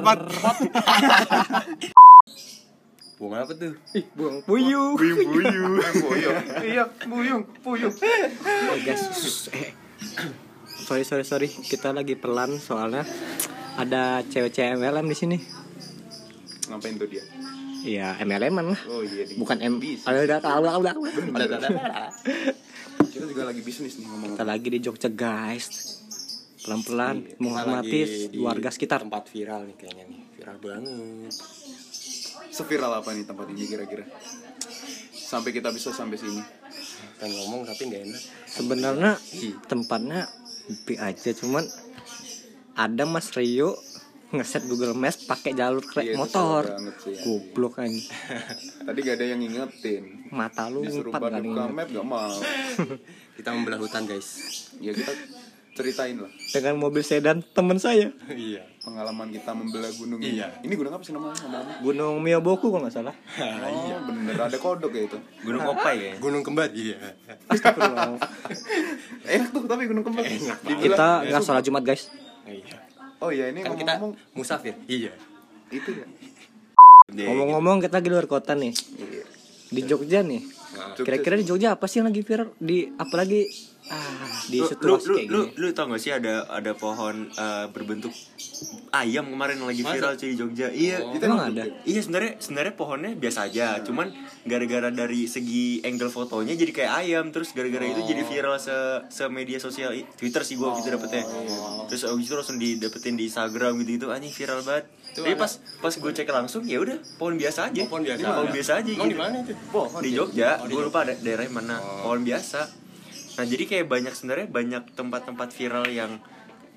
Buang apa tuh? Ih, buang puyuh. Buyung buyung. Buyung. Iya, buyung, buyung. Eh, guys. Eh. Sorry, sorry, sorry. Kita lagi pelan soalnya ada cewek-cewek MLM di sini. Ngapain tuh dia? Iya, MLM lah. Oh iya, di Bukan M. Ada udah udah. Kita juga lagi bisnis nih ngomong. Kita lagi di Jogja, guys. Pelan-pelan Kita menghormati warga sekitar. Tempat viral nih kayaknya nih. Viral banget. Seviral apa nih tempat ini kira-kira? Sampai kita bisa sampai sini. Kan ngomong tapi nggak enak. Sebenarnya tempatnya bi aja cuman ada Mas Rio ngeset Google Maps pakai jalur krek Iya, motor. sih, ya. Goblok kan. Tadi gak ada yang ngingetin. Mata lu Disuruh empat pada kali. buka map gak mau. Kita membelah hutan guys. Ya kita ceritain lah Dengan mobil sedan temen saya. iya. pengalaman kita membelah gunung Iya. ini. Ini gunung apa sih namanya? Ngomong-ngomong. Gunung Miyoboku kalau nggak salah. Oh, bener ada kodok ya itu. Gunung Opai ya? Gunung Kembar iya. Enak tuh tapi gunung kembar. Kita nggak salah Jumat guys. Iya. Oh iya ini Kan kita ngomong-ngomong musafir. Iya. itu ya. Ngomong-ngomong kita lagi luar kota nih. Iya. Di Jogja nih. Jogja Kira-kira di Jogja apa sih yang lagi viral? Di apalagi ah di lu, lu, situasi lu, kayak lu, gini. lu tau gak sih ada ada pohon eh, berbentuk ayam kemarin yang lagi viral cuy di Jogja? Iya. Itu Emang ada? iya sebenarnya sebenarnya pohonnya biasa aja. Cuman gara-gara dari segi angle fotonya jadi kayak ayam. Terus gara-gara itu jadi viral se se media sosial Twitter sih gua gitu dapetnya. Terus abis itu langsung didapetin di Instagram gitu gitu anjing viral banget. Tapi pas pas gue cek langsung ya udah pohon biasa aja. Oh, pohon biasa. pohon biasa aja Emang gitu. di mana itu? di Jogja. Gue lupa ada daerah mana. Pohon biasa nah jadi kayak banyak sebenarnya banyak tempat-tempat viral yang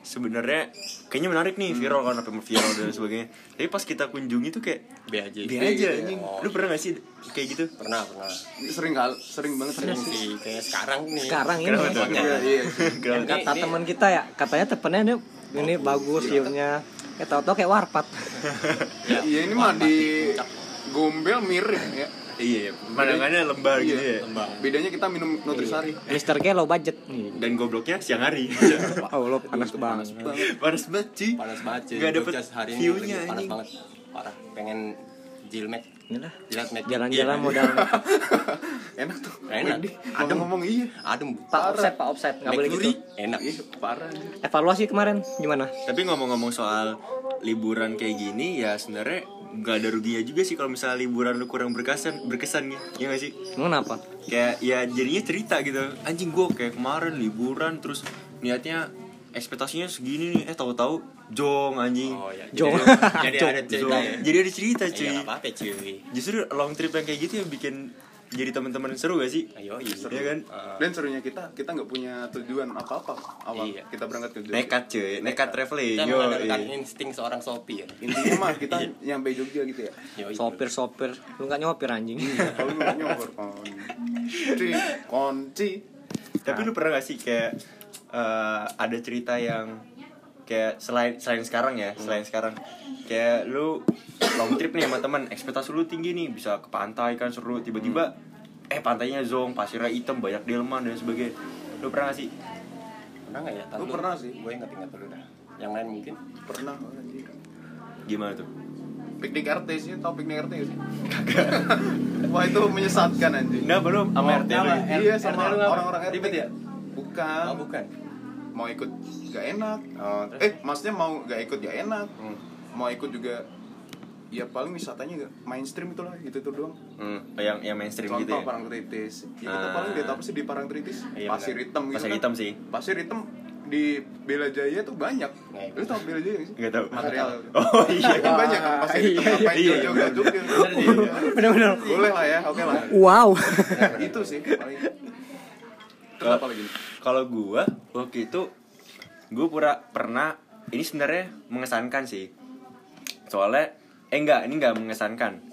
sebenarnya kayaknya menarik nih viral kan apa viral dan sebagainya tapi pas kita kunjungi tuh kayak B aja. biasa aja gitu. anjing Oh. lu pernah gak sih kayak gitu Pernah, pernah. Sering kal, sering banget Sering sih kayak sekarang nih. Sekarang ini Kenapa tuh? Iya, iya. Kata teman kita ya katanya temennya ini ini bagus view-nya. Eh tau-tau kayak warpat. Iya ini mah di Gombel mirip ya. Iya pemandangannya lembar gitu ya Tembang. Bedanya kita minum Nutrisari. Mister K low budget. dan gobloknya siang hari Oh lo panas banget. panas banget cuy Panas banget cuy. Gak dapet Jogja hari ini view-nya, panas banget. Parah. Pengen jilmet. Inilah Jilat jalan-jalan Iya. modal. Enak tuh. Enak. Wih, Ngomong-ngomong iya. Adem. Pak offset, Pak offset, nggak boleh gitu. Enak. Iya, parah. Evaluasi kemarin gimana? Tapi ngomong-ngomong soal liburan kayak gini ya sebenarnya nggak ada ruginya juga sih kalau misalnya liburan lu kurang berkesan berkesan gitu ya gak sih Emang kenapa? kayak ya jadinya cerita gitu anjing gua kayak kemarin liburan terus niatnya ekspektasinya segini nih eh tahu-tahu jong anjing Oh ya. Jong. Jadi ada cerita Jong. ya. jadi ada cerita Iya, cuy nggak apa-apa cuy. justru long trip yang kayak gitu yang bikin jadi teman-teman seru gak sih Ayo, iya. Iya kan Dan serunya kita, kita nggak punya tujuan apa-apa awal. Iya. Kita berangkat ke Jogja. nekat cuy nekat traveling Kita yo mengandalkan iya. insting seorang sopir. Intinya mah kita nyampe Jogja gitu ya. Yo, Sopir sopir, lu nggak nyopir anjing. Kalau lu nggak nyopor kunci, kunci. Tapi lu pernah gak sih kayak eh, ada cerita yang kayak selain selain sekarang ya, selain sekarang kayak lu long trip nih sama teman, ekspektasi lu tinggi nih, bisa ke pantai kan seru, tiba-tiba eh pantainya zong, pasirnya hitam, banyak delman dan sebagainya. Lu pernah gak sih? Pernah nggak ya? Lu pernah sih? Gue ingat-ingat dulu dah. Yang lain mungkin. Pernah. Gimana tuh? Piknik RT sih, tau piknik RT gak sih? Wah itu menyesatkan anjing. Enggak belum sama Oh, RT lu. Iya sama orang-orang RT. Ribet ya? Bukan. Oh, bukan. Mau ikut gak enak. Oh, terus? Eh, maksudnya mau gak ikut gak enak. Hmm. Mau ikut juga ya paling wisatanya gak mainstream itulah gitu tuh doang. Hmm, yang yang mainstream Contoh gitu ya. Parangtritis. Ya kita Ah. paling lihat apa sih di Parangtritis? Iya, Pasir hitam gitu. Pasir kan. hitam sih. Pasir hitam di Bela Jaya tuh banyak. Nah, Lu tau Bela Jaya gak sih? Enggak tahu. Material. Oh iya. kan banyak kan pasir hitam Iya, ngapain iya, Jogja iya. Jogja. Bener-bener. Boleh lah ya, oke lah. Wow. Itu sih paling. Terus apa lagi? Kalau gua waktu itu gua pura pernah ini sebenarnya mengesankan sih. Soalnya eh enggak, ini enggak mengesankan.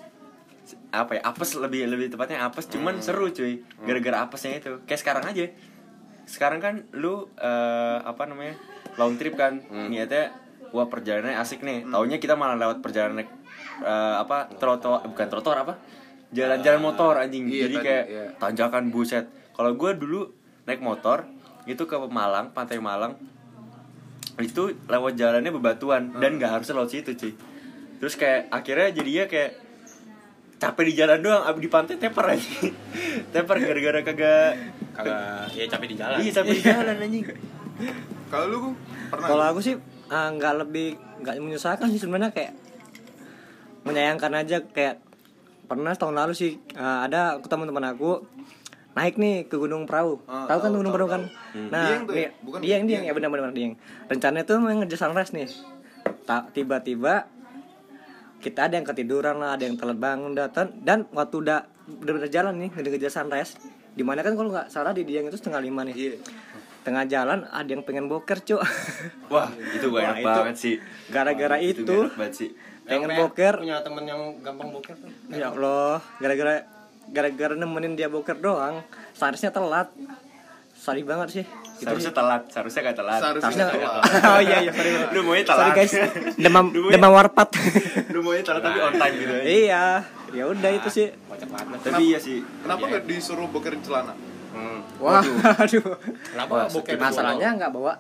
Apa ya? Apes lebih lebih tepatnya apes cuman seru cuy. Gara-gara apesnya itu. Kayak sekarang aja. Sekarang kan lu eh, apa namanya? long trip kan. Niatnya wah perjalanannya asik nih. Taunya kita malah lewat perjalanan eh, apa? trotoar bukan trotoar apa? Jalan-jalan motor anjing. Iya, Jadi tadi, kayak iya. tanjakan buset kalau gue dulu naik motor itu ke Malang pantai Malang. Itu lewat jalannya bebatuan dan nggak harus lewat situ cuy. Terus kayak akhirnya jadinya kayak capek di jalan doang ab- di pantai teper aja. Teper gara-gara kagak kagak ya capek di jalan. Iya capek di jalan anjing. Kalau lu pernah? Kalau aku sih ah, nggak lebih nggak menyusahkan sih sebenarnya kayak menyayangkan aja kayak pernah tahun lalu sih ah, ada aku teman-teman aku naik nih ke Gunung Perahu. Ah, tahu kan tahu, Gunung Perahu kan? tahu. Nah, Dieng tuh ya? nih, Bukan? Dieng, Dieng, Dieng. ya benar-benar Dieng. Rencananya tuh mau ngejar sunrise nih. Tak tiba-tiba kita ada yang ketiduran lah, ada yang telat bangun datang dan waktu udah udah jalan nih udah ngejar sunrise. Di mana kan kalau nggak salah di Dieng itu setengah lima nih. Iya. Tengah jalan ada yang pengen boker, Cuk. wah itu Wah, enak itu banget sih Gara-gara itu itu, sih pengen boker. punya temen yang gampang boker tuh Ya Allah, gara-gara gara-gara nemenin dia boker doang, seharusnya telat. Sorry banget sih. Gitu seharusnya sih. telat seharusnya gak telat Seharusnya Seharusnya telat. Oh iya iya sorry. lu maunya Sorry telat guys. Demam demam warpat. lu maunya telat tapi on time gitu aja iya. Ya udah itu sih. kocak banget mas tapi iya sih Kenapa Iya. nggak disuruh bokerin celana? hmm. Wah, aduh. kenapa Wah, boker Masalahnya nggak bawa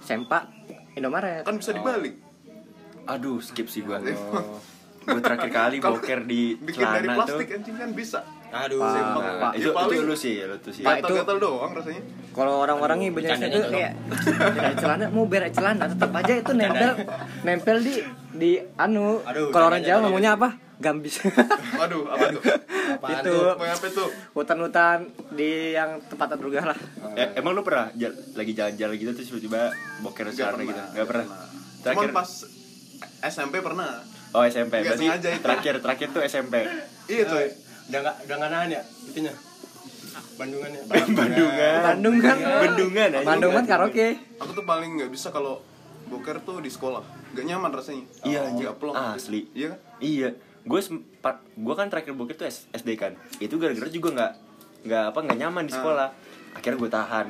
sempak Indomaret. Kan bisa dibalik. aduh skip sih gua gue terakhir kali boker di Bikin dari celana tuh plastik anjing kan bisa. aduh Pak. Sempak. Nah, Pak, itu paling- itu lu sih lu tuh sih Pak, itu- Gatal-gatal doang rasanya. Kalau orang-orang nih banyak Bercandanya itu kayak berak celana mau berak celana tetap aja itu nempel nempel di di anu. Aduh, Kalau orang Jawa ngomongnya apa? Gambis. Waduh, apa tuh? Apaan itu tuh? Mau apa tuh? hutan-hutan di yang tempat terduga lah. Eh, emang lu pernah jal- lagi jalan-jalan gitu terus tiba-tiba boker Nggak celana gitu? Gak pernah. Cuman pas SMP pernah. Oh SMP. Nggak Berarti sengaja itu. terakhir terakhir tuh SMP. Iya tuh. udah nggak udah nggak nahan ya itunya Bandungan ya Bandungan. Bandung kan. Bendungan aja. Bandung kan karaoke. Aku tuh paling nggak bisa kalau boker tuh di sekolah. Gak nyaman rasanya. Iya anjing. Nggak plong. Asli. Iya kan? Iya. Gue sempat gue kan terakhir boker tuh SD kan. Itu gara-gara juga nggak nggak apa nggak nyaman di sekolah. Akhirnya gue tahan.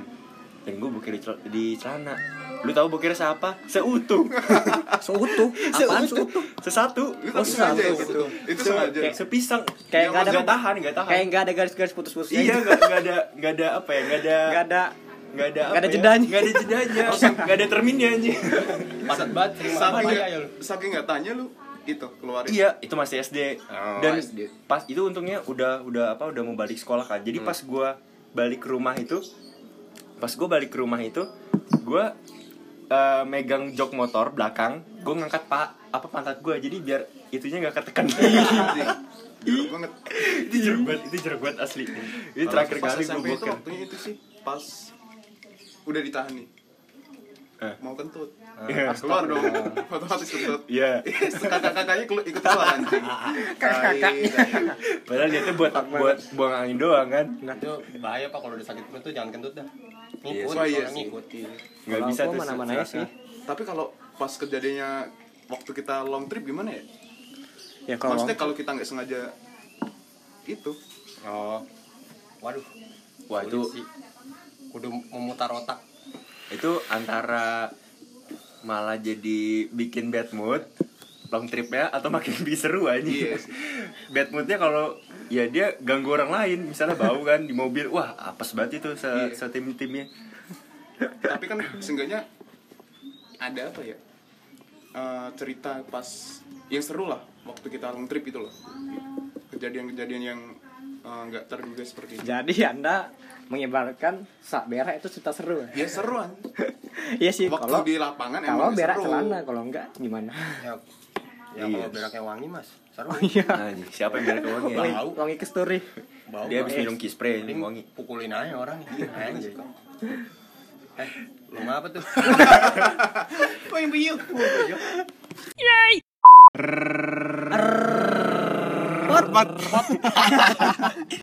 Dan gue boker di, cel- di celana. Lu tahu bokernya siapa? Seutuh. Seutuh. Apaan seutuh? Sesatu. Itu Oh, sengaja satu. itu. Itu Se- sengaja. kayak sepisang. Kayak nggak ada nggak tahan, nggak tahan. Kayak nggak ada garis-garis putus-putusnya. Iya gitu. nggak nggak ada nggak ada apa ya nggak ada Nggak ada nggak ada nggak ada ya, jedanya. nggak ada jedanya nggak ada terminnya anjing padat banget Saking apa nggak ya lu saking nggak tanya lu itu keluarin. iya itu masih SD Oh, dan SD. pas itu untungnya udah udah apa udah mau balik sekolah kan jadi pas gua balik ke rumah itu pas gua balik ke rumah itu gua eh, megang jok motor belakang gua ngangkat pak apa pantat gua jadi biar itunya nggak ketekan Anjing. Jorok banget. itu jeruk banget itu jeruk banget asli ini terakhir kali gua SMP itu boker waktunya itu sih pas udah ditahan nih. Eh. Mau kentut. Iya. Keluar dong. Otomatis kentut. Iya. Kakak-kakaknya kelu- ikut keluar anjing. Tai. Padahal dia tuh buat buat buang angin doang kan. itu bahaya pak kalau udah sakit perut tuh jangan kentut dah Iya, ngikut oh iya orang sih. ngikut iya. Nggak bisa tuh mana-mana serasa. sih. Tapi kalau pas kejadiannya waktu kita long trip gimana ya? Ya kalau Maksudnya kalau kita nggak sengaja itu oh waduh Wah itu kudu memutar otak itu antara malah jadi bikin bad mood long tripnya atau makin lebih seru aja Iya sih. bad moodnya kalau ya dia ganggu orang lain misalnya bau kan di mobil wah apes banget itu se, Iya. setim timnya tapi kan seenggaknya ada apa ya Eh, cerita pas yang seru lah waktu kita long trip itu loh kejadian-kejadian yang eh, nggak terduga seperti itu jadi Anda mengibarkan sak berak itu cerita seru. ya seruan Iya sih waktu kalau di lapangan kalau emang berak seru. celana kalau enggak gimana? ya ya Iya. kalau beraknya wangi mas seru Iya. nah, siapa yang kewangi Wangi, Bau. wangi ke story. bau dia habis minum key spray Mending wangi pukulin aja orang anjing eh lu apa tuh oh yang biu